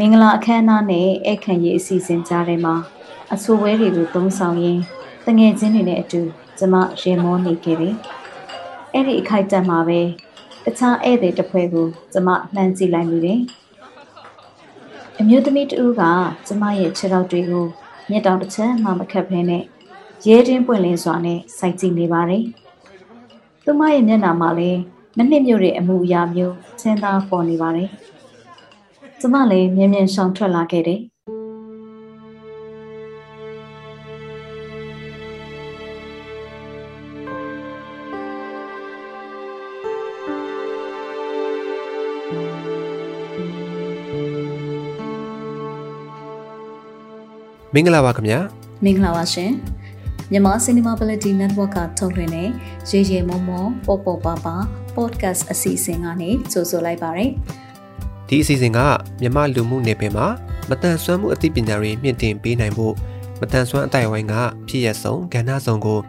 မင်္ဂလာအခမ်းအနားနဲ့ဧည့်ခံရေးအစီအစဉ်ကြားထဲမှာအဆိုပွဲတွေကိုသုံးဆောင်ရင်းတငယ်ချင်းတွေနဲ့အတူကျမရေမောနေခဲ့တယ်။အဲ့ဒီအခိုက်အတန့်မှာပဲတခြားဧည့်သည်တစ်ဖွဲ့ကိုကျမလှမ်းကြည့်လိုက်မိတယ်။အမျိုးသမီးတဦးကကျမရဲ့ခြေထောက်တွေကိုမျက်တောင်တစ်ချက်မှမခတ်ဖဲနဲ့ရဲတင်းပွင့်လင်းစွာနဲ့စိုက်ကြည့်နေပါတယ်။သူမရဲ့မျက်နှာမှာလည်းမနှစ်မြို့တဲ့အမှုအရာမျိုးစင်သားပေါ်နေပါတယ်။ ကျမလည်းမြင်မြင်ရှောင်ထွက်လာခဲ့တယ်မင်္ဂလာပါခင်ဗျာမင်္ဂလာပါရှင်မြန်မာ Cinemability Network ကထုတ်လွှင့်တဲ့ရေရေမုံမုံပေါ်ပေါ်ပါပါ podcast အစီအစဉ်ကနေကြိုဆိုလိုက်ပါရစေ ဒီအစီအစဉ်ကမြမလူမှုနယ်ပယ်မှာမတန်ဆွမ်းမှုအသိပညာတွေမြင့်တင်ပေးနိုင်ဖို့မတန်ဆွမ်းအတိုင်းဝိုင်းကဖြစ်ရဆုံးကဏ္ဍဆောင်ကို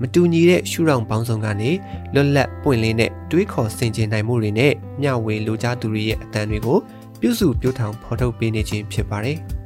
မတူညီတဲ့ရှုထောင့်ပေါင်းစုံကနေလွတ်လပ်ပွင့်လင်းတဲ့တွေးခေါ်ဆင်ခြင်နိုင်မှုတွေနဲ့မျှဝေလိုချသူတွေရဲ့အတန်တွေကိုပြုစုပြောင်းထောင်ဖော်ထုတ်ပေးနေခြင်းဖြစ်ပါတယ်။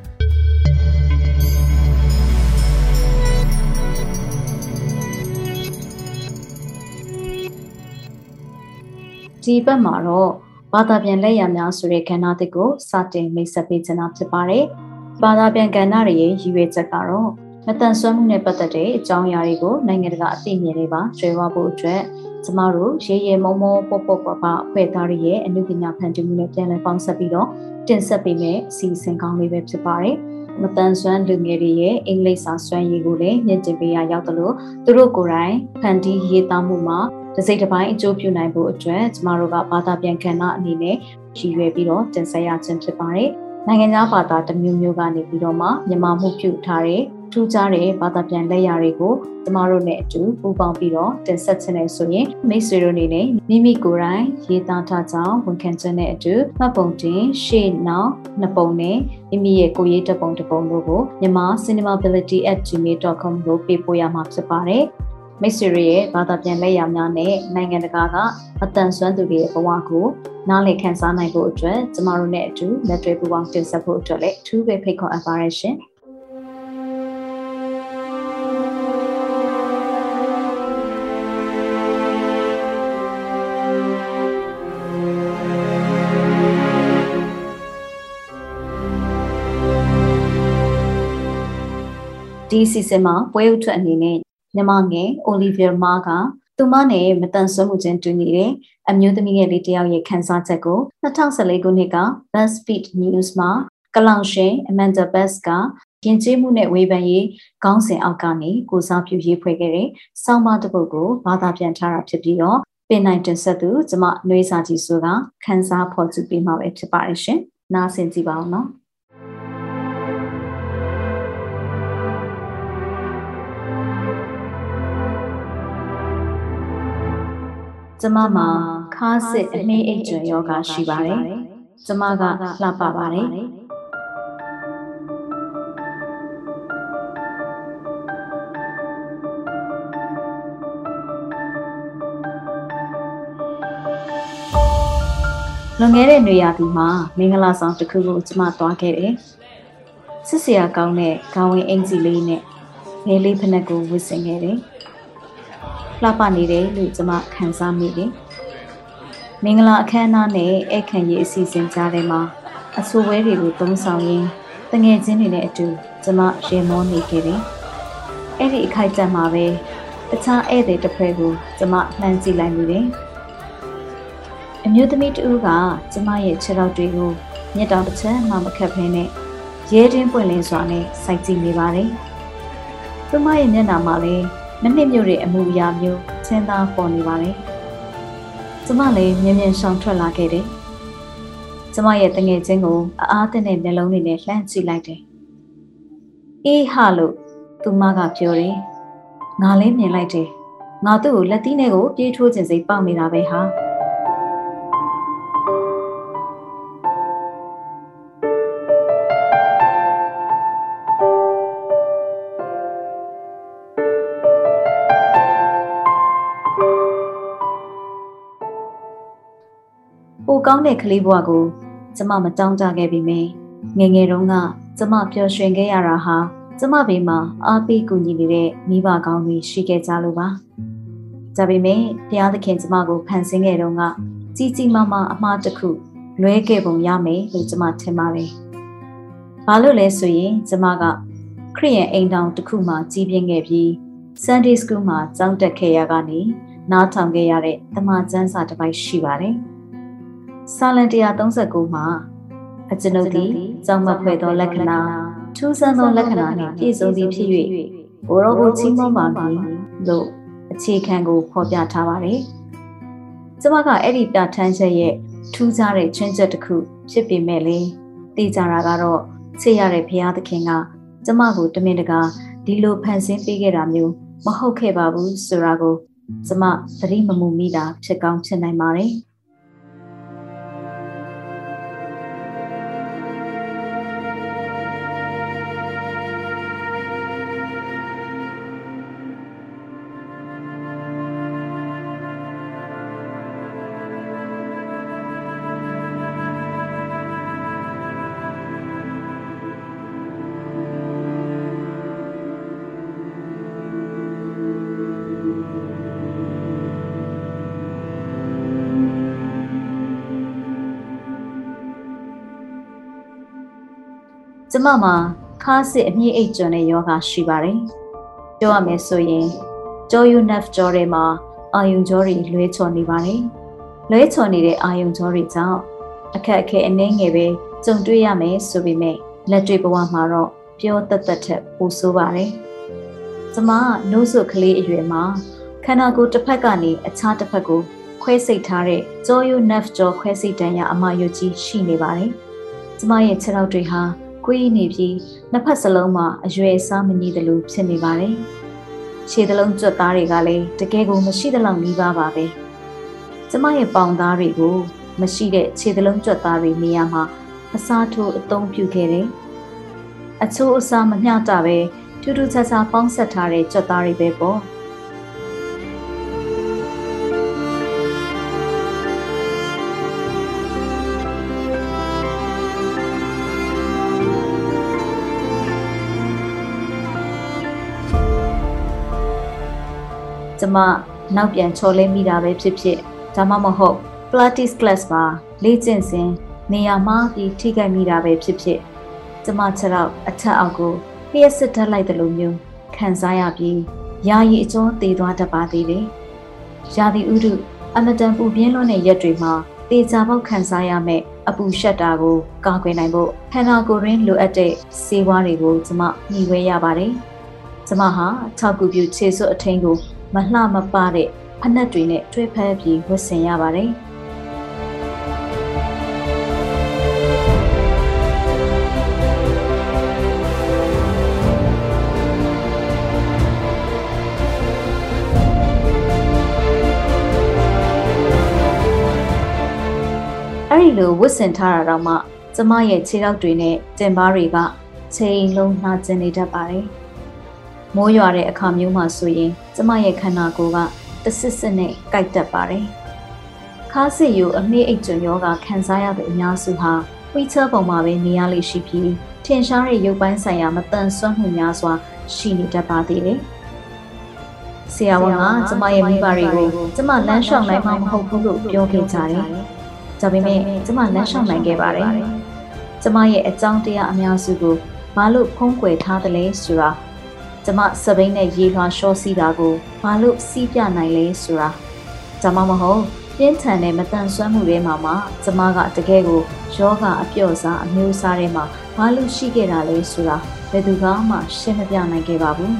ဒီဘက်မှာတော့ဘာသာပြန်လက်ရများဆိုတဲ့ကဏ္ဍတစ်ကိုစတင်မိတ်ဆက်ပေးချင်တာဖြစ်ပါတယ်။ဘာသာပြန်ကဏ္ဍရဲ့ရည်ရွယ်ချက်ကတော့မတန်ဆွမ်းမှုနဲ့ပတ်သက်တဲ့အကြောင်းအရာတွေကိုနိုင်ငံတကာအသိဉာဏ်တွေပါကျွဲဝဖို့အတွက်ကျမတို့ရေရေမုံမုံပေါ့ပေါ့ပါပါအဖွဲ့သားတွေရဲ့အမှုပညာဖန်တီးမှုနဲ့ပြန်လည်ပေါင်းစပ်ပြီးတော့တင်ဆက်ပေးမယ့်အစီအစဉ်ကောင်းလေးပဲဖြစ်ပါတယ်။မတန်ဆွမ်းလူငယ်တွေရဲ့အင်္ဂလိပ်စာစွမ်းရည်ကိုလည်းမြင့်တင်ပေးရရောက်တယ်လို့သူတို့ကိုယ်တိုင်ဖန်တီးရေးသားမှုမှာ တစိမ့်တစ်ပိုင်းအကျိုးပြုနိုင်ဖို့အတွက်ကျမတို့ကဘာသာပြန်ခန္ဓာအနေနဲ့ရည်ရွယ်ပြီးတော့တင်ဆက်ရခြင်းဖြစ်ပါတယ်။နိုင်ငံခြားဘာသာတစ်မျိုးမျိုးကနေပြီးတော့မှမြန်မာမှုပြုထားတဲ့ထူးခြားတဲ့ဘာသာပြန်လက်ရာတွေကိုကျမတို့နဲ့အတူပူးပေါင်းပြီးတော့တင်ဆက်ခြင်းနဲ့ဆိုရင်မိတ်ဆွေတို့အနေနဲ့မိမိကိုယ်တိုင်ရေးသားထားကြောင်းဝန်ခံချက်နဲ့အတူမှတ်ပုံတင်ရှေ့နောက်နှစ်ပုံနဲ့မိမိရဲ့ကိုယ်ရေးတပုံတစ်ပုံတို့ကိုမြန်မာ cinemability@gmail.com ကိုပေးပို့ရမှာဖြစ်ပါတယ်။ မိတ်ဆွေတွေရဲ့ဘာသာပြန်လက်ရာများနဲ့နိုင်ငံတကာကအတန်ဆွမ်းသူတွေရဲ့ဘဝကိုနားလည်ခန်းစားနိုင်ဖို့အတွက်ကျမတို့နဲ့အတူလက်တွဲပူးပေါင်းတင်ဆက်ဖို့အတွက်လည်းအထူးပဲဖိတ်ခေါ်အပ်ပါရရှင်ဒီစီစဉ်မှာပွဲဥထွက်အနေနဲ့ မြမငယ် Olivia Ma ကသူမနဲ့မတန်ဆွမ်းမှုချင်းတူနေတဲ့အမျိုးသမီးငယ်လေးတယောက်ရဲ့ခန်းစားချက်ကို2014ခုနှစ်က BuzzFeed News မှာကလောင်ရှင် Amanda Best ကရင်ကျေးမှုနဲ့ဝေဖန်ရေးခေါင်းစဉ်အောက်ကနေကိုစားပြုရေးဖွဲ့ခဲ့တဲ့စောင်းမတစ်ပုဒ်ကိုဘာသာပြန်ထားတာဖြစ်ပြီးတော့ပင်နိုင်တင်ဆက်သူကျမနှွေးစာကြီးဆိုကခန်းစားဖော်ကျူပေးမှာပဲဖြစ်ပါတယ်ရှင်။နားဆင်ကြည့်ပါဦးနော်။ ကျမမှာခါးစစ်အနှင်းအိတ်ကျွံယောဂရှိပါတယ်။ကျမကလှပပါတယ်။လွန်ခဲ့တဲ့နေရာဒီမှာမင်္ဂလာဆောင်တစ်ခုကိုကျမသွားခဲ့တယ်။စစ်စရာကောင်းတဲ့ခေါင်းဝင်အင်ဂျီလေးနဲ့ငယ်လေးဖနက်ကိုဝတ်ဆင်ခဲ့တယ်။ လှပနေတယ်လို့ကျွန်မခံစားမိတယ်။မင်္ဂလာအခမ်းအနားနဲ့ဧည့်ခံရေးအစီအစဉ်ကြားထဲမှာအဆိုပွဲတွေကိုသုံးဆောင်ရင်းတငယ်ချင်းတွေနဲ့အတူကျွန်မရေမောနေခဲ့တယ်။အဲ့ဒီအခိုက်အတန့်မှာပဲတခြားဧည့်သည်တစ်ဖွဲ့ကိုကျွန်မလှမ်းကြည့်လိုက်မိတယ်။အမျိုးသမီးတဦးကကျွန်မရဲ့ခြေထောက်တွေကိုမျက်တောင်တစ်ချက်မှမခတ်ဖဲနဲ့ရဲတင်းပွင့်လင်းစွာနဲ့စိုက်ကြည့်နေပါတယ်။သူမရဲ့မျက်နှာမှာလည်း မနှစ်မြို့တဲ့အမှုအရာမျိုးချင်းသားပေါ်နေပါတယ်။ကျမလည်းမြင်မြင်ရှောင်ထွက်လာခဲ့တယ်။ကျမရဲ့တငယ်ချင်းကိုအားအသင့်တဲ့နှလုံးတွေနဲ့လှမ်းကြည့်လိုက်တယ်။အေးဟာလို့သူမကပြောတယ်ငါလည်းမြင်လိုက်တယ်ငါသူ့ကိုလက်သီးနဲ့ကိုပြေးထိုးခြင်းစိတ်ပေါက်နေတာပဲဟာ ပိုကောင်းတဲ့ကလေးဘဝကိုကျမမတောင်းတခဲ့ပြီမေငငယ်တုန်းကကျမပျော်ရွှင်ခဲ့ရတာဟာကျမဘေးမှာအားပေးကူညီနေတဲ့မိဘကောင်းတွေရှိခဲ့ကြလို့ပါဒါပေမဲ့ဘုရားသခင်ကျမကိုဖန်ဆင်းခဲ့တုန်းကကြီးကြီးမားမားအမှားတစ်ခုလွဲခဲ့ပုံရမယ်လို့ကျမထင်ပါတယ်ဘာလို့လဲဆိုရင်ကျမကခရိယန်အိမ်တောင်တစ်ခုမှာကြီးပြင်းခဲ့ပြီး Sunday School မှာကျောင်းတက်ခဲ့ရကနေနားထောင်ခဲ့ရတဲ့တမန်ကျမ်းစာတစ်ပိုက်ရှိပါတယ် စာလံ139မှာအကျွန်ုပ်သည်ကြောင့်မဖွယ်သောလက္ခဏာထူးဆန်းသောလက္ခဏာနှင့်ပြည့်စုံသည်ဖြစ်၍ဘိုးတော်ကိုချီးမွမ်းပါမည်လို့အခြေခံကိုဖော်ပြထားပါတယ်။ကျမကအဲ့ဒီပြဋ္ဌာန်းချက်ရဲ့ထူးခြားတဲ့ချင်းချက်တစ်ခုဖြစ်ပေမဲ့လေသိကြတာကတော့ချစ်ရတဲ့ဘုရားသခင်ကကျမကိုတမင်တကာဒီလိုဖန်ဆင်းပေးခဲ့တာမျိုးမဟုတ်ခဲ့ပါဘူးဆိုတာကိုကျမသတိမမူမိတာဖြစ်ကောင်းဖြစ်နိုင်ပါတယ်။ မမှာခါးစစ်အမြင့်အိတ်ကျွန်းတဲ့ယောဂရှိပါတယ်။ပြောရမယ်ဆိုရင်ကြောယူနက်ကြောတွေမှာအာယုံကြောတွေလွဲချော်နေပါတယ်။လွဲချော်နေတဲ့အာယုံကြောတွေကြောင့်အခက်အခဲအနှဲငယ်ပဲကြုံတွေ့ရမယ်ဆိုပေမဲ့လက်တွေ့ဘဝမှာတော့ပြောတတ်တတ်ထက်ပိုဆိုးပါတယ်။ကျမနိုးစုကလေးအရွယ်မှာခန္ဓာကိုယ်တစ်ဖက်ကနေအခြားတစ်ဖက်ကိုခွဲစိတ်ထားတဲ့ကြောယူနက်ကြောခွဲစိတ်တန်းရအမယုတ်ကြီးရှိနေပါတယ်။ကျမရဲ့ခြေထောက်တွေဟာ ကွေးနေပြီးနှစ်ဖက်စလုံးမှာအရွယ်အစားမညီသလိုဖြစ်နေပါတယ်။ခြေသလုံးကြွက်သားတွေကလည်းတကယ်ကိုမရှိသလောက်နီးပါးပါပဲ။ကျမရဲ့ပေါင်သားတွေကိုမရှိတဲ့ခြေသလုံးကြွက်သားတွေနေရာမှာအစားထိုးအသုံးပြုခဲ့တယ်။အချိုးအစားမမျှတပဲထူးထူးခြားခြားပေါင်းဆက်ထားတဲ့ကြွက်သားတွေပဲပေါ့။ ကျမနောက်ပြန်ချော်လဲမိတာပဲဖြစ်ဖြစ်ဒါမှမဟုတ် Pilates class မှာလေ့ကျင့်စဉ်နေရာမှာပြီးထိခိုက်မိတာပဲဖြစ်ဖြစ်ကျမခြေတော့အထက်အောက်ကိုလျှက်စစ်တက်လိုက်တယ်လို့မျိုးခံစားရပြီးယာယီအကျော်တည်သွားတတ်ပါသေးတယ်။ရာသီဥတုအမတန်ပူပြင်းလွန်းတဲ့ရက်တွေမှာတေချာပေါက်ခံစားရမယ့်အပူရှက်တာကိုကာကွယ်နိုင်ဖို့ခန္ဓာကိုယ်ရင်းလိုအပ်တဲ့ဆေးဝါးတွေကိုကျမညှိဝဲရပါတယ်။ကျမဟာ၆ခုပြခြေစွပ်အထင်းကို မလှမပတဲ့ဖက်နှက်တွေနဲ့ထွေးဖက်ပြီးဝတ်ဆင်ရပါတယ်။အဲ့ဒီလိုဝတ်ဆင်ထားတာတော့မှကျမရဲ့ခြေထောက်တွေနဲ့တင်ပါးတွေကချိန်လုံးနှာကျင်နေတတ်ပါတယ်။ မိုးရွာတဲ့အခါမျိုးမှာဆိုရင်ကျမရဲ့ခန္ဓာကိုယ်ကတဆစ်စစ်နဲ့ကြိုက်တတ်ပါတယ်။ခါးစစ်ယူအမေးအိတ်ကျွံယောဂခံစားရတဲ့အများစုဟာဝီချာပုံမှာပဲနေရလိရှိပြီးထင်ရှားတဲ့ရုပ်ပိုင်းဆိုင်ရာမတန်ဆွမ်းမှုများစွာရှိနေတတ်ပါသေးတယ်။ဆရာဝန်ကကျမရဲ့မိဘတွေကိုကျမလမ်းလျှောက်နိုင်မှာမဟုတ်ဘူးလို့ပြောခဲ့ကြတယ်။ဒါပေမဲ့ကျမလမ်းလျှောက်နိုင်ခဲ့ပါတယ်။ကျမရဲ့အကြောင်းတရားအများစုကိုဘာလို့ဖုံးကွယ်ထားသလဲဆိုတာ ကျမစပိန်နဲ့ရေလွှာရှော့စီးတာကိုဘာလို့စီးပြနိုင်လဲဆိုတာဒါမှမဟုတ်ပြင်းထန်တဲ့မတန်ဆွမ်းမှုတွေမှာမှကျမကတကယ်ကိုယောဂအပြော့စားအမျိုးအစားတွေမှာဘာလို့ရှိခဲ့တာလဲဆိုတာဘယ်သူကမှရှင်းမပြနိုင်ခဲ့ပါဘူး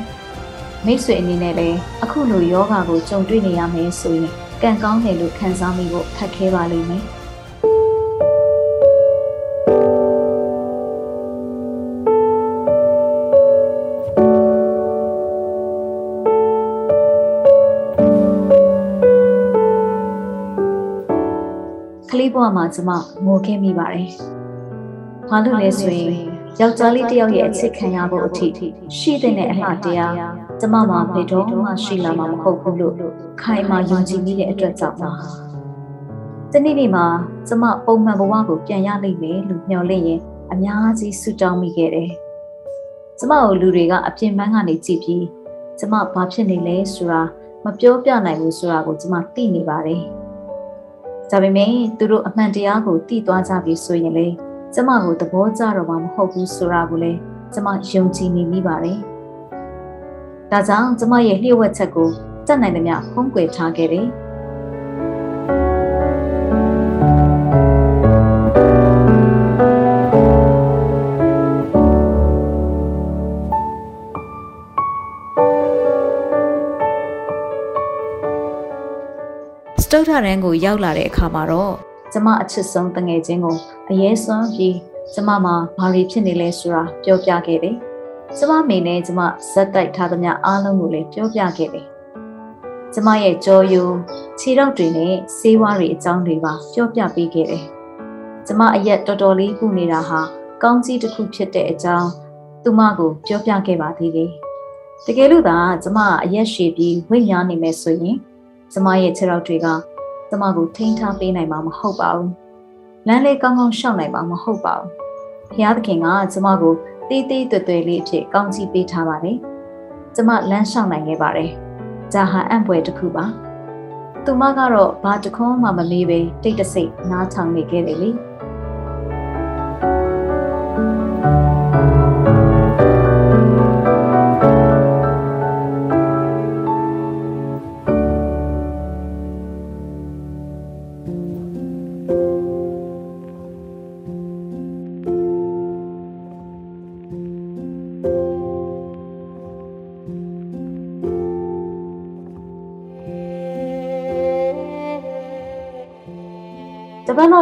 မိတ်ဆွေအနေနဲ့လည်းအခုလိုယောဂကိုကြုံတွေ့နေရမယ်ဆိုရင်ကံကောင်းတယ်လို့ခံစားမိဖို့ခက်ခဲပါလိမ့်မယ် လေးဘဝမှာကျမငိုခဲ့မိပါတယ်။ဘာလို့လဲဆိုရင်ယောက်ျားလေးတစ်ယောက်ရဲ့အချစ်ခံရဖို့အထိရှိတဲ့အလှတရားကျမမှာဘယ်တော့မှရှိလာမှာမဟုတ်ဘူးလို့ခိုင်မာယုံကြည်မိတဲ့အတွက်ကြောင့်ပါ။ဒီနေ့ဒီမှာကျမပုံမှန်ဘဝကိုပြန်ရလိမ့်မယ်လို့မျှော်လင့်ရင်အများကြီးဆုတောင်းမိခဲ့တယ်။ကျမကိုလူတွေကအပြင်ပန်းကနေကြည့်ပြီးကျမဘာဖြစ်နေလဲဆိုတာမပြောပြနိုင်ဘူးဆိုတာကိုကျမသိနေပါတယ်။ ဒါပေမဲ့သူတို့အမှန်တရားကိုသိသွားကြပြီဆိုရင်လေကျမကိုသဘောကျတော့မှမဟုတ်ဘူးဆိုတာကိုလည်းကျမယုံကြည်နေမိပါတယ်။ဒါကြောင့်ကျမရဲ့လျှို့ဝှက်ချက်ကိုတတ်နိုင်သမျှဖုံးကွယ်ထားခဲ့တယ်။ တုထရန်ကိုရောက်လာတဲ့အခါမှာတော့ကျမအချစ်ဆုံးတငယ်ချင်းကိုအရေးစွမ်းပြီးကျမမှာဘာတွေဖြစ်နေလဲဆိုတာပြောပြခဲ့တယ်။ကျမမိနဲ့ကျမဇက်တိုက်ထားသမျှအားလုံးကိုလည်းပြောပြခဲ့တယ်။ကျမရဲ့ကြောယုံခြေထောက်တွေနဲ့ဆေးဝါးတွေအကြောင်းတွေပါပြောပြပေးခဲ့တယ်။ကျမအရက်တော်တော်လေးပူနေတာဟာကောင်းကြီးတစ်ခုဖြစ်တဲ့အကြောင်းသူမကိုပြောပြခဲ့ပါသေးတယ်။တကယ်လို့သာကျမအရက်ရှည်ပြီးဝိညာဉ်နေမယ်ဆိုရင်ကျမရဲ့ခြေထောက်တွေက ကျမကိုထိန်းထားပေးနိုင်မှာမဟုတ်ပါဘူး။လမ်းလေးကောင်းကောင်းရှောက်နိုင်မှာမဟုတ်ပါဘူး။ဘုရားသခင်ကကျမကိုတေးသေးတွေ့တွေ့လေးအဖြစ်ကောင်းချီးပေးထားပါတယ်။ကျမလမ်းရှောက်နိုင်ခဲ့ပါတယ်။ဒါဟာအံ့ဖွယ်တစ်ခုပါ။သူမကတော့ဘာတခွန်းမှမမေးပဲတိတ်တဆိတ်နားထောင်နေခဲ့တယ်လေ။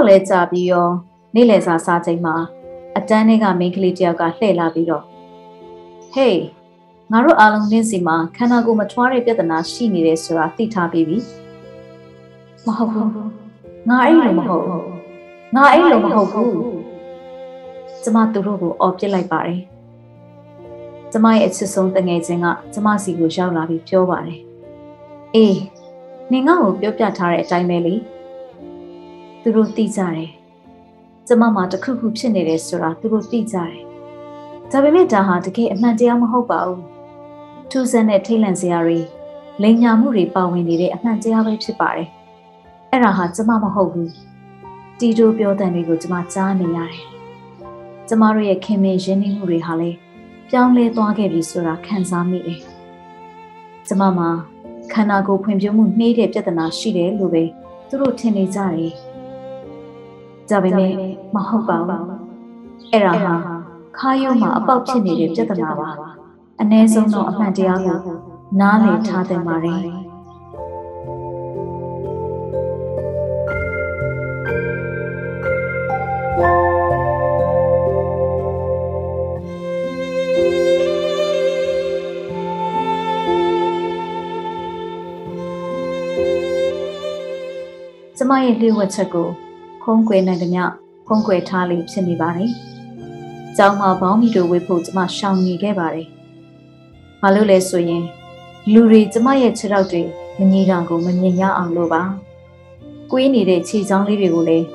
လောက်လဲကြာပြီးရောနေ့လယ်စာစားချိန်မှာအတန်းထဲကမိန်းကလေးတယောက်ကလှည့်လာပြီးတော့ဟေးငါတို့အားလုံးနင်းစီမှာခန္ဓာကိုယ်မထွားတဲ့ပြဿနာရှိနေတယ်ဆိုတာသိထားပြီးပြီမဟုတ်ဘူးငါအဲ့လိုမဟုတ်ဘူးငါအဲ့လိုမဟုတ်ဘူးကျမသူတို့ကိုအော်ပြစ်လိုက်ပါတယ်ကျမရဲ့အချစ်ဆုံးတငယ်ချင်းကကျမစီကိုရောက်လာပြီးပြောပါတယ်အေးနင်ငါ့ကိုပြောပြထားတဲ့အတိုင်းပဲလေ သူတို့သိကြတယ်ကျမမှာတခုခုဖြစ်နေတယ်ဆိုတာသူတို့သိကြတယ်ဒါပေမဲ့ဒါဟာတကယ်အမှန်တရားမဟုတ်ပါဘူးထူးဆန်းတဲ့ထိတ်လန့်စရာတွေလိန်ညာမှုတွေပါဝင်နေတဲ့အမှန်တရားပဲဖြစ်ပါတယ်အဲ့ဒါဟာကျမမဟုတ်ဘူးတီတိုပြောတဲ့တွေကိုကျမကြားနေရတယ်ကျမတို့ရဲ့ခင်မင်ရင်းနှီးမှုတွေဟာလည်းပြောင်းလဲသွားခဲ့ပြီဆိုတာခံစားမိတယ်ကျမမှာခန္ဓာကိုယ်ဖွံ့ဖြိုးမှုနှေးတဲ့ပြဿနာရှိတယ်လို့ပဲသူတို့ထင်နေကြတယ် ဒါပေမဲ့မဟုတ်ပါဘူးအဲ့ဒါဟာခါယုံမှာအပေါက်ဖြစ်နေတဲ့ပြဿနာပါအ ਨੇ ဆုံးတော့အမှန်တရားကိုနားလည်ထားတဲ့ပါတယ်ကျမရဲ့လျှို့ဝှက်ချက်ကို ဖုံးကွယ်နိုင်သမျှဖုံးကွယ်ထားလေးဖြစ်နေပါတယ်။ကျောင်းမှာဘောင်းမီတို့ဝေးဖို့ကျမရှောင်နေခဲ့ပါတယ်။ဘာလို့လဲဆိုရင်လူတွေကျမရဲ့ခြေထောက်တွေမညီတာကိုမမြင်ရအောင်လို့ပါ။ကွေးနေတဲ့ခြေချောင်းလေးတွေကိုလည်း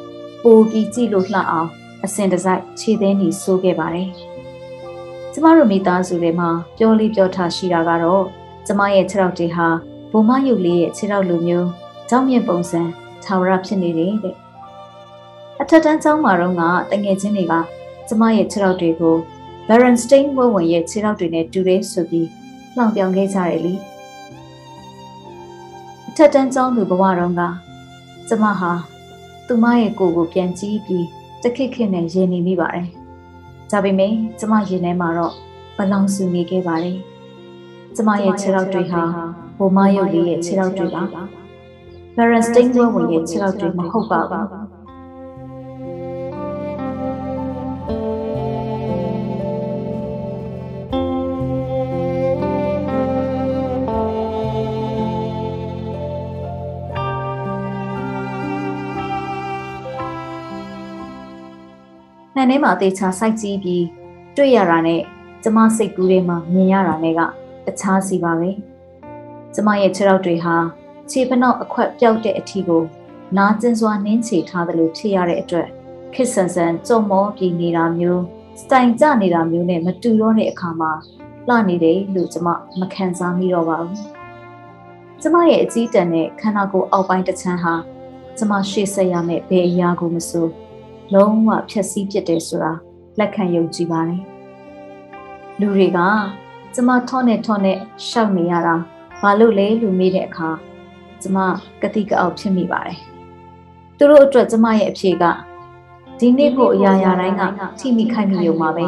ပိုပြီးကြည့်လို့လှအောင်အစင်တစိုက်ခြေသေးနေဆိုးခဲ့ပါတယ်။ကျမတို့မိသားစုတွေမှာပြောလေးပြောထားရှိတာကတော့ကျမရဲ့ခြေထောက်တွေဟာဘုံမယုတ်လေးရဲ့ခြေထောက်လိုမျိုးကြောင်းမြင့်ပုံစံထာဝရဖြစ်နေတယ်တဲ့ အထက်တန်းကျောင်းမှာတော့ကတငယ်ချင်းတွေကကျမရဲ့ခြေထောက်တွေကို Berenstein ဝဝင်ရဲ့ခြေထောက်တွေနဲ့တူတယ်ဆိုပြီးလှောင်ပြောင်ခဲ့ကြတယ်လीအထက်တန်းကျောင်းသူဘဝတော့ကကျမဟာသူမရဲ့ကိုယ်ကိုပြန်ကြည့်ပြီးတခစ်ခစ်နဲ့ရင်နေမိပါတယ်။ဒါပေမဲ့ကျမရင်ထဲမှာတော့ဘလောင်ဆူနေခဲ့ပါတယ်။ကျမရဲ့ခြေထောက်တွေဟာဘိုမရုပ်လေးရဲ့ခြေထောက်တွေပါ။ Berenstein ဝဝင်ရဲ့ခြေထောက်တွေမဟုတ်ပါဘူး။ ထဲမှာတေချာစိုက်ကြည့်ပြီးတွေ့ရတာနဲ့ကျမစိတ်ကူးထဲမှာမြင်ရတာနဲ့ကတခြားစီပါပဲကျမရဲ့ခြေထောက်တွေဟာခြေဖနောက်အခွက်ပြောက်တဲ့အထီကိုနာကျင်စွာနင်းချေထားသလိုဖြစ်ရတဲ့အတွက်ခစ်ဆန်ဆန်ကြုံမောပြီးနေတာမျိုးစတိုင်ကျနေတာမျိုးနဲ့မတူတော့တဲ့အခါမှာလှနေတယ်လို့ကျမမခံစားမိတော့ပါဘူးကျမရဲ့အကြီးတန်းနဲ့ခန္ဓာကိုယ်အောက်ပိုင်းတစ်ချမ်းဟာကျမရှေ့ဆက်ရမယ့်ဘယ်အရာကိုမဆို လုံးဝဖျက်ဆီးပစ်တယ်ဆိုတာလက်ခံယုံကြည်ပါတယ်လူတွေကကျမထောနဲ့ထောနဲ့ရှောက်နေရတာဘာလို့လဲလို့မေးတဲ့အခါကျမကတိကအောက်ဖြစ်မိပါတယ်သူတို့အတွက်ကျမရဲ့အဖြေကဒီနေ့ကိုအရာရာတိုင်းကထိမိခိုက်မိရုံပါပဲ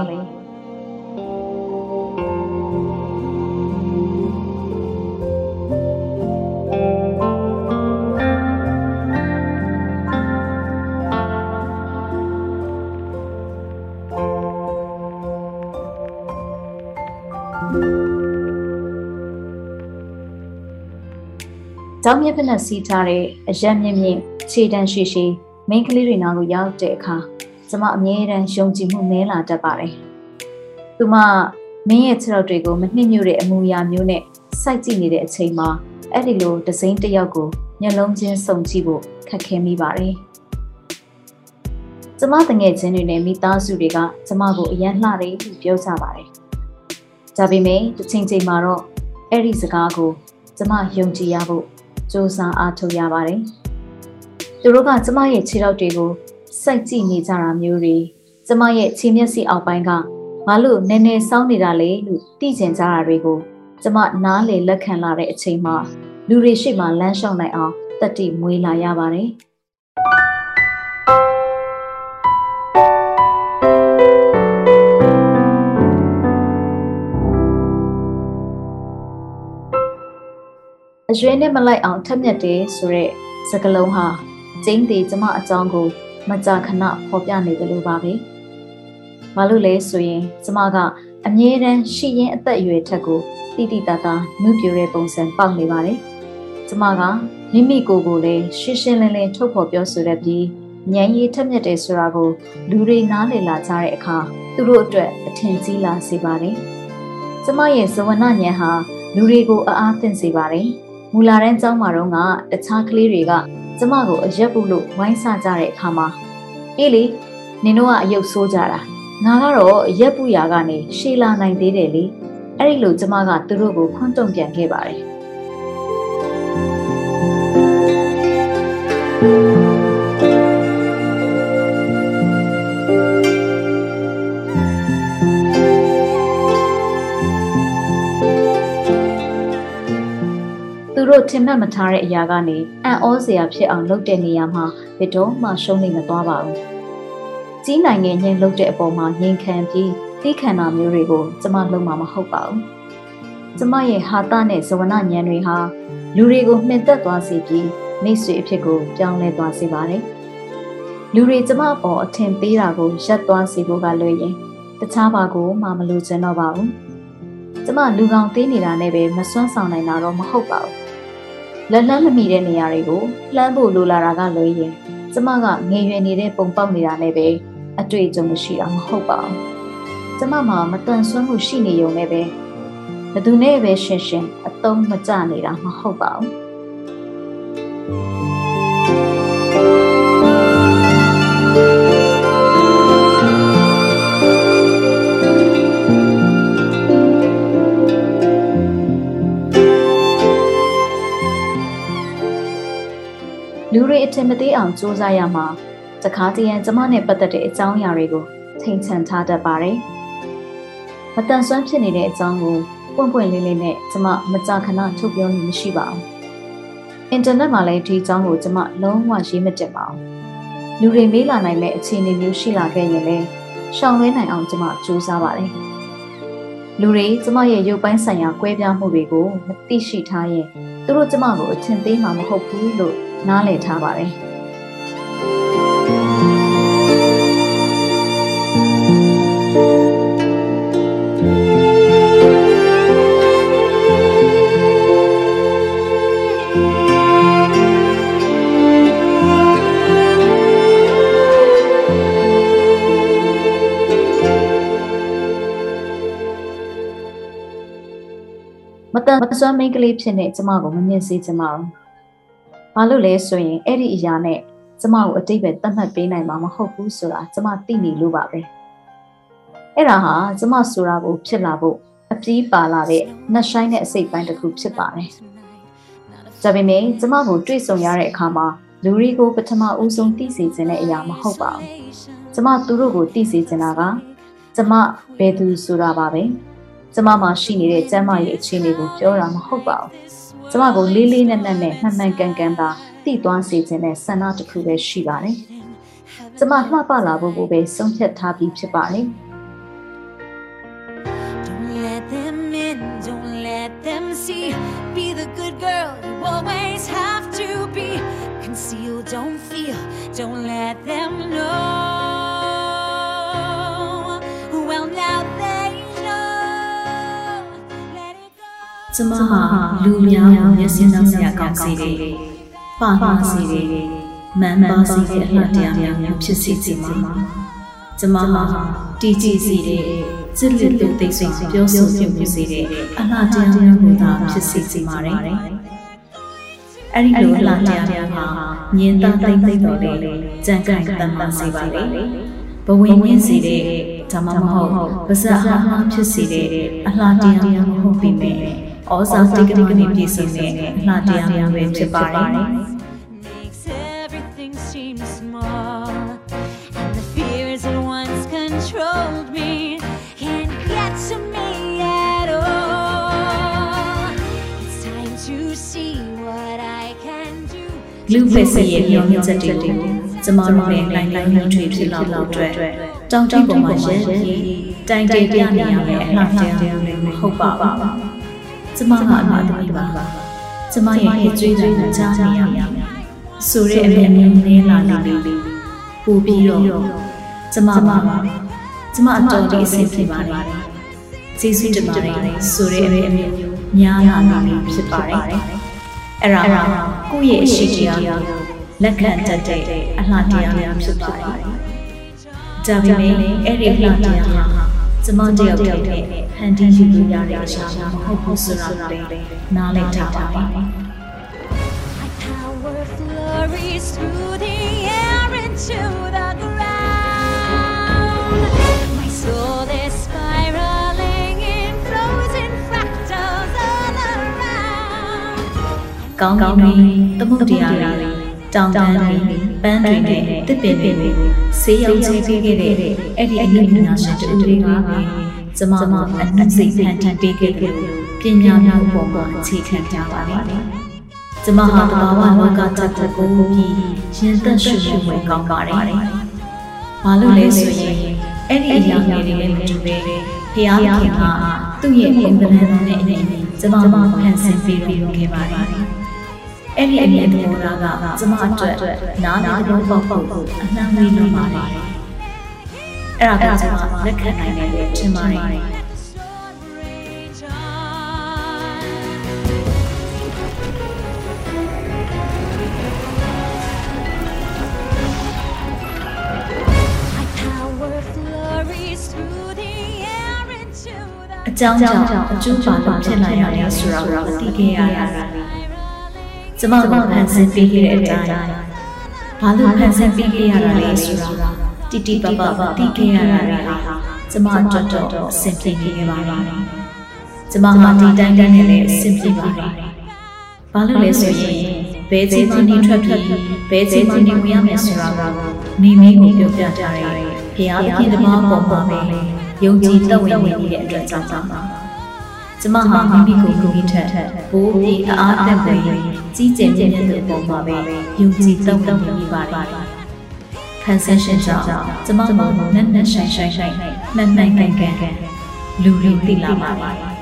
ကျောင်းမြက်ဖက်နဲ့စီးထားတဲ့အရက်မြင့်မြင့်ခြေတန်းရှိရှိမိန်းကလေးတွေနာကိုရောက်တဲ့အခါကျမအမြဲတမ်းယုံကြည်မှုမဲလာတတ်ပါတယ်။သူမမင်းရဲ့ခြေထောက်တွေကိုမနှိမ့်ညွတဲ့အမူအရာမျိုးနဲ့စိုက်ကြည့်နေတဲ့အချိန်မှာအဲ့ဒီလိုဒစိမ့်တစ်ယောက်ကိုမျက်လုံးချင်းစုံကြည့်ဖို့ခက်ခဲမိပါတယ်။ကျမတငယ်ချင်းတွေနဲ့မိသားစုတွေကကျမကိုအယံလှတယ်လို့ပြောကြပါတယ်။ဒါပေမဲ့တစ်ချိန်ချိန်မှာတော့အဲ့ဒီစကားကိုကျမယုံကြည်ရဖို့ စူးစမ်းအားထုတ်ရပါတယ်။သူတို့ကကျမရဲ့ခြေထောက်တွေကိုစိုက်ကြည့်နေကြတာမျိုးတွေကျမရဲ့ခြေမျက်စိအောက်ပိုင်းကဘာလို့နည်းနည်းစောင်းနေတာလဲလို့သိကျင်ကြတာတွေကိုကျမနားလေလက်ခံလာတဲ့အချိန်မှာလူတွေရှိမှလမ်းလျှောက်နိုင်အောင်တတိမွေးလာရပါတယ်။ အရွယ်နဲ့မလိုက်အောင်ထက်မြက်တယ်ဆိုတဲ့စကားလုံးဟာကျင်းသေးကျမအကြောင်းကို မကြာခဏဖော်ပြနေတယ်လို့ပါပဲ။ဘာလို့လဲဆိုရင်ကျမကအမြဲတမ်းရှိရင်အသက်အရွယ်ထက်ကိုတိတိတသားနှုတ်ပြတဲ့ပုံစံပေါက်နေပါတယ်။ကျမကမိမိကိုယ်ကိုလည်းရှင်းရှင်းလင်းလင်းထုတ်ဖော်ပြောဆိုရပြီးဉာဏ်ရည်ထက်မြက်တယ်ဆိုတာကိုလူတွေနားလည်လာကြတဲ့အခါသူတို့အတွက်အထင်ကြီးလာစေပါတယ်။ကျမရဲ့ဇဝနဉာဏ်ဟာလူတွေကိုအအားသင့်စေပါတယ်။ မူလာတန်းကျောင်းမှာတော့ကတခြားကလေးတွေကကျမကိုအရက်ပုလို့ဝိုင်းဆကြတဲ့အခါမှာအေးလေနင်တို့ကအယုတ်ဆိုးကြတာငါကတော့အရက်ပူရာကနေရှေးလာနိုင်သေးတယ်လေအဲ့ဒီလိုကျမကသူတို့ကိုခွန်းတုံပြန်ခဲ့ပါတယ် တို့ထင်မှတ်မထားတဲ့အရာကနေအံ့ဩစရာဖြစ်အောင်လုပ်တဲ့နေရာမှာဘယ်တော့မှရှုံးနေမသွားပါဘူး။ကြီးနိုင်ငံငင်းလုပ်တဲ့အပေါ်မှာငြိမ်ခံပြီးသိခံတာမျိုးတွေကိုကျမလုံးမှာမဟုတ်ပါဘူး။ကျမရဲ့ဟာတနဲ့ဇဝနဉာဏ်တွေဟာလူတွေကိုမှင်သက်သွားစေပြီးမိတ်ဆွေအဖြစ်ကိုပြောင်းလဲသွားစေပါတယ်။လူတွေကျမအပေါ်အထင်သေးတာကိုရပ်သွားစေဖို့ကလွယ်ရင်တခြားဘာကိုမှမလိုချင်တော့ပါဘူး။ကျမလူကောင်သေးနေတာနဲ့ပဲမစွမ်းဆောင်နိုင်တာတော့မဟုတ်ပါဘူး လက်လန်းမမီတဲ့နေရာတွေကိုလှမ်းဖို့လိုလာတာကလွဲရင်ကျမကငယ်ရွယ်နေတဲ့ပုံပေါက်နေတာနဲ့ပဲအတွေ့အကြုံမရှိတာမဟုတ်ပါဘူးကျမမှာမတန်ဆွမ်းမှုရှိနေုံနဲ့ပဲဘသူနဲ့ပဲရှင်ရှင်အသုံးမကျနေတာမဟုတ်ပါဘူး လူတွေအထင်မသေးအောင်စူးစမ်းရမှာတခါတည်းရန်ကျမနဲ့ပတ်သက်တဲ့အကြောင်းအရာတွေကိုထိန်ချန်ထားတတ်ပါတယ်။မတန်ဆွမ်းဖြစ်နေတဲ့အကြောင်းကိုပွင့်ပွင့်လင်းလင်းနဲ့ကျမမကြာခဏထုတ်ပြောလို့မရှိပါဘူး။အင်တာနက်မှာလည်းဒီအကြောင်းကိုကျမလုံးဝရေးမတက်ပါဘူး။လူတွေမေးလာနိုင်မဲ့အခြေအနေမျိုးရှိလာခဲ့ရင်လည်းရှောင်လွှဲနိုင်အောင်ကျမစူးစမ်းပါတယ်။လူတွေကျမရဲ့ရုပ်ပိုင်းဆိုင်ရာကွဲပြားမှုတွေကိုမသိရှိထားရင်သူတို့ကျမကိုအထင်သေးမှာမဟုတ်ဘူးလို့ နားလည်ထားပါတယ်မတန်မစွမ်းမိန်းကလေးဖြစ်နေကျမကိုမမြင်စေချင်ပါဘူး ဘာလို့လဲဆိုရင်အဲ့ဒီအရာနဲ့ကျမကိုအတိတ်ပဲတတ်မှတ်ပေးနိုင်မှာမဟုတ်ဘူးဆိုတာကျမသိနေလို့ပါပဲ။အဲ့ဒါဟာကျမဆိုတာကိုဖြစ်လာဖို့အပြေးပါလာတဲ့နှက်ဆိုင်တဲ့အစိတ်ပိုင်းတစ်ခုဖြစ်ပါတယ်။ဒါပေမဲ့ကျမကိုတွေ့ဆုံရတဲ့အခါမှာလူရီကိုပထမဦးဆုံးသိစေခြင်းတဲ့အရာမဟုတ်ပါဘူး။ကျမသူတို့ကိုသိစေချင်တာကကျမဘယ်သူဆိုတာပါပဲ။ကျမမှာရှိနေတဲ့ကျမ်းမာရေးအခြေအနေကိုပြောတာမဟုတ်ပါဘူး။ ကျမကိုလေးလေးနက်နက်နဲ့မှန်မှန်ကန်ကန်သာသိသွားစေခြင်းနဲ့ဆန္ဒတစ်ခုပဲရှိပါတယ်။ကျမလှပလာဖို့ကိုပဲဆုံးဖြတ်ထားပြီးဖြစ်ပါတယ်။ them see. Be the good girl you always have to be. Conceal, don't feel, don't let them know. ကျမဟာလူများကိုမျက်စိနှောက်စရာကောင်းစေတယ်။ပါပါစေတယ်။မန်ပါစေတဲ့အလှတရားများများဖြစ်စေချင်မှာ။ကျမဟာတည်ကြည်စေတဲ့စစ်လက်လူသိစိတ်ပြောဆိုပြုမှုစေတဲ့အလှတရားများကိုသာဖြစ်စေချင်ပါတယ်။အဲ့ဒီလိုအလှတရားများဟာမြင်သာသိသိတော်လေကြံ့ကြံ့တန်ပန်စေပါလေ။ဘဝင်မြင့်စေတဲ့ဒါမှမဟုတ်ပါဇက်ဟာဟာဖြစ်စေတဲ့အလှတရားများမဟုတ်ပြီမဲ့ ဩဇာတိတ်တိတ်ကနေပြည့်စုံတဲ့အလှတရားများပဲဖြစ်ပါတယ် Makes everything seem small. And the fears that once controlled me can't get to me at all. It's time to see what I can do. လူဖက်စီရဲ့မျှော်လင့်ချက်တွေကိုကျမတို့နဲ့နိုင်နိုင်နှွှထွေဖြစ်လာဖို့အတွက်တောင်းတပေါ်မှာရဲပြီးတိုင်တေပြနေရမယ်အလှတရားတွေမဟုတ်ပါဘူး ကျမကအမှားသမီးပါကျမရဲ့ဟစ်ကြွေးတွေကြားနေရမယ်ဆိုတဲ့အမြင်မျိုးနဲ့လာနေပြီပို့ပြီးတော့ကျမပါကျမအတော်လေးအဆင်ပြေပါတယ်ကျေးဇူးတင်ပါတယ်ဆိုတဲ့အမြင်မျိုးများလာနေပြီဖြစ်ပါတယ်အဲ့ဒါကိုယ့်ရဲ့အရှိတရားကိုလက်ခံတတ်တဲ့အလှတရားများဖြစ်ပါတယ်။ဒါပေမဲ့အဲ့ဒီအလှတရားဟာ ကျမတယောက်တည်းနဲ့ဟန်တီးယူလို့ရတဲ့အရာမဟုတ်ဘူးဆိုတာလည်းနားလည်ထားပါပါ My power flurries through the air into the ground. My soul is spiraling in frozen fractals all around. ။ကောင်းကောင်းတွေသမုတ်တရားတွေတောင်တန်းတွေပန်းတွေနဲ့တစ်ပင်တွေ ဆေးရုံချင်းပေးခဲ့တဲ့အဲ့ဒီအနုပညာရှင်တူတွေကကျမမအနက်စိတ်ဖန်တီးပေးခဲ့တယ်ပညာများအပေါ်မှာအခြေခံကြပါလေ။ကျမဟာတဘာဝလောကတတ်တဲ့ပုံပြီးရင်သက်ရှုမှုဝယ်ကောင်းပါတယ်။ဘာလို့လဲဆိုရင်အဲ့ဒီအရာတွေလည်းမတူပဲ။ဖျားခင်ကသူ့ရဲ့ပုံသဏ္ဍာန်နဲ့အညီကျမမဖန်ဆင်းပေးလို့ခဲ့ပါတယ်။ အဲ့ဒီအမြင်သဘောထားကကျမအတွက်နားနားသဘောပေါက်ဖို့အနှံ့ဝေးလို့ပါတယ်။အဲ့ဒါကကျမလက်ခံနိုင်တယ်လို့ထင်ပါတယ်။ Sword rage on. My power flurries through the air into the အကြောင်းကြောင့်အကျိုးပါလို့ဖြစ်လာရတယ်ဆိုတာကိုသိခဲ့ရတာ ကျမကဖန်ဆင်းပေးခဲ့တဲ့အတိုင်းဘာလို့ဖန်ဆင်းပေးခဲ့ရတာလဲဆိုတာတိတိပပသိခဲ့ရတာတွေဟာကျမအတွက်တော့အဆင်ပြေနေခဲ့ပါတယ်ကျမဟာဒီတိုင်းတိုင်းနဲ့လည်းအဆင်ပြေပါတယ်ဘာလို့လဲဆိုရင်ဘယ်ချိန်မှနေထွက်ပြီးဘယ်ချိန်မှနေဝင်ရမယ်ဆိုတာကမိမိကိုပြောပြထားတယ်ဘုရားသခင်တမန်ပေါ်မှာပဲယုံကြည်သက်ဝင်နေတဲ့အတွက်ကြောင့်ပါ ကျမဟာမိမိကိုမိမိထက်ဘိုးပြီးအားအသက်ဝင်ကြီးကျယ်ပြည့်မြတ်တဲ့အပေါ်မှာပဲယုံကြည်သက်ဝင်နေပါတယ်ခံဆက်ရှင်ကြောင့်ကျမမနက်နက်ဆိုင်ဆိုင်ဆိုင်မှန်မှန်ကန်ကန်လူလူသိလာပါတယ်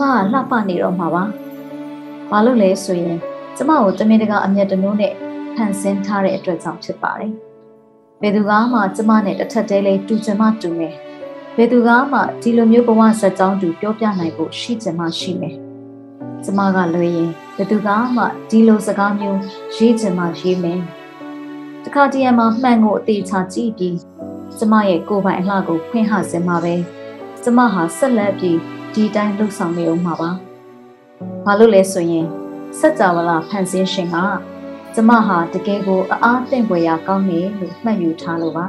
မကလှပနေတော့မှာပါဘာလို့လဲဆိုရင်ကျမကိုတမင်တကာအမျက်တနိုးနဲ့ဖန်ဆင်းထားတဲ့အတွက်ကြောင့်ဖြစ်ပါတယ်ဘယ်သူကမှကျမနဲ့တစ်ထပ်တည်းလေးတူချင်မှတူမယ်ဘယ်သူကမှဒီလိုမျိုးဘဝဇာတ်ကြောင်းတူပြောပြနိုင်ဖို့ရှိချင်မှရှိမယ်ကျမကလွေရင်ဘယ်သူကမှဒီလိုစကားမျိုးရေးချင်မှရေးမယ်တခါတည်းမှာမှန်ကိုအသေးချာကြည့်ပြီးကျမရဲ့ကိုယ်ပိုင်အလှကိုဖွင့်ဟစင်မှာပဲကျမဟာဆက်လက်ပြီး ဒီတိုင်းလှုပ်ဆောင်နေအောင်မှာပါဘာလို့လဲဆိုရင်စัจ java လာဖန်ဆင်းရှင်ကကျမဟာတကယ်ကိုအအားသင့်ပွေရာကောင်းတယ်လို့မှတ်ယူထားလို့ပါ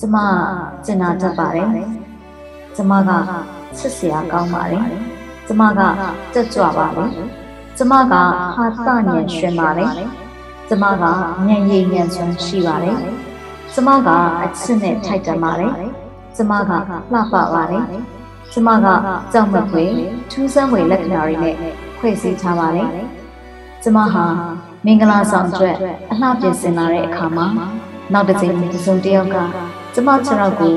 ကျမကျင်နာတတ်ပါတယ် ကျမကချစ်စရာကောင်းပါတယ်ကျမကတက်ကြွပါလေကျမကဟာသညံရှင်ပါလေကျမကညံရည်ညံစွမ်းရှိပါလေကျမကအချစ်နဲ့ထိုက်တန်ပါလေကျမကလှပပါလေကျမကကြောက်မခွေထူးဆန်းဝေလက္ခဏာတွေနဲ့ဖွဲ့စည်းထားပါလေကျမဟာမင်္ဂလာဆောင်အတွက်အလှပြင်ဆင်လာတဲ့အခါမှာနောက်တစ်ချိန်တစ်စုံတစ်ယောက်ကကျမခြေထောက်ကို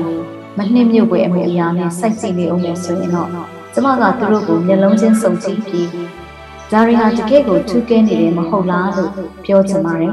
မနှိမ့်မြုပ်ွယ်အမှုအရာနဲ့စိုက်ကြည့်နေအောင်လို့ဆိုရင်တော့ကျမကသူတို့ကိုမျက်လုံးချင်းစုံကြည့်ပြီးဒါရီဟာတကယ့်ကိုထူးကဲနေတယ်မဟုတ်လားလို့ပြောချင်ပါတယ်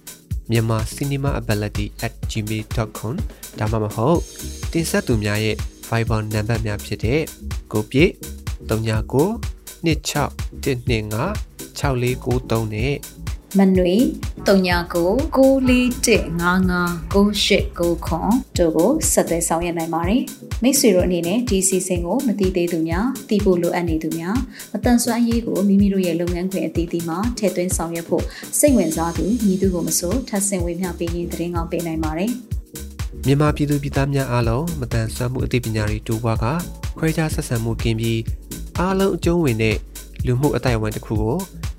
မြန်မာ cinemaability@gmail.com ဒါမှမဟုတ်တင်ဆက်သူများရဲ့ Viber နံပါတ်များဖြစ်တဲ့ကိုပြည့်39 26 125 6493နဲ့မနွေ39 941559899တို့ကိုဆက်သွယ်ဆောင်ရွက်နိုင်ပါတယ် မိတ်ဆွေတို့အနေနဲ့ဒီစီစဉ်ကိုမတိသေးသူများတည်ဖို့လိုအပ်နေသူများမတန်ဆွမ်းရေးကိုမိမိတို့ရဲ့လုပ်ငန်းခွင်အသီးသီးမှာထည့်သွင်းဆောင်ရွက်ဖို့စိတ်ဝင်စားသူညီသူကိုမဆိုထပ်ဆင့်ဝေမျှပေးရင်သတင်းကောင်းပေးနိုင်ပါတယ်မြန်မာပြည်သူပြည်သားများအားလုံးမတန်ဆွမ်းမှုအသိပညာတွေတိုးပွားကခွဲခြားဆက်ဆံမှုကင်းပြီးအားလုံးအကျုံးဝင်တဲ့လူမှုအတိုင်းအဝန်တစ်ခုကို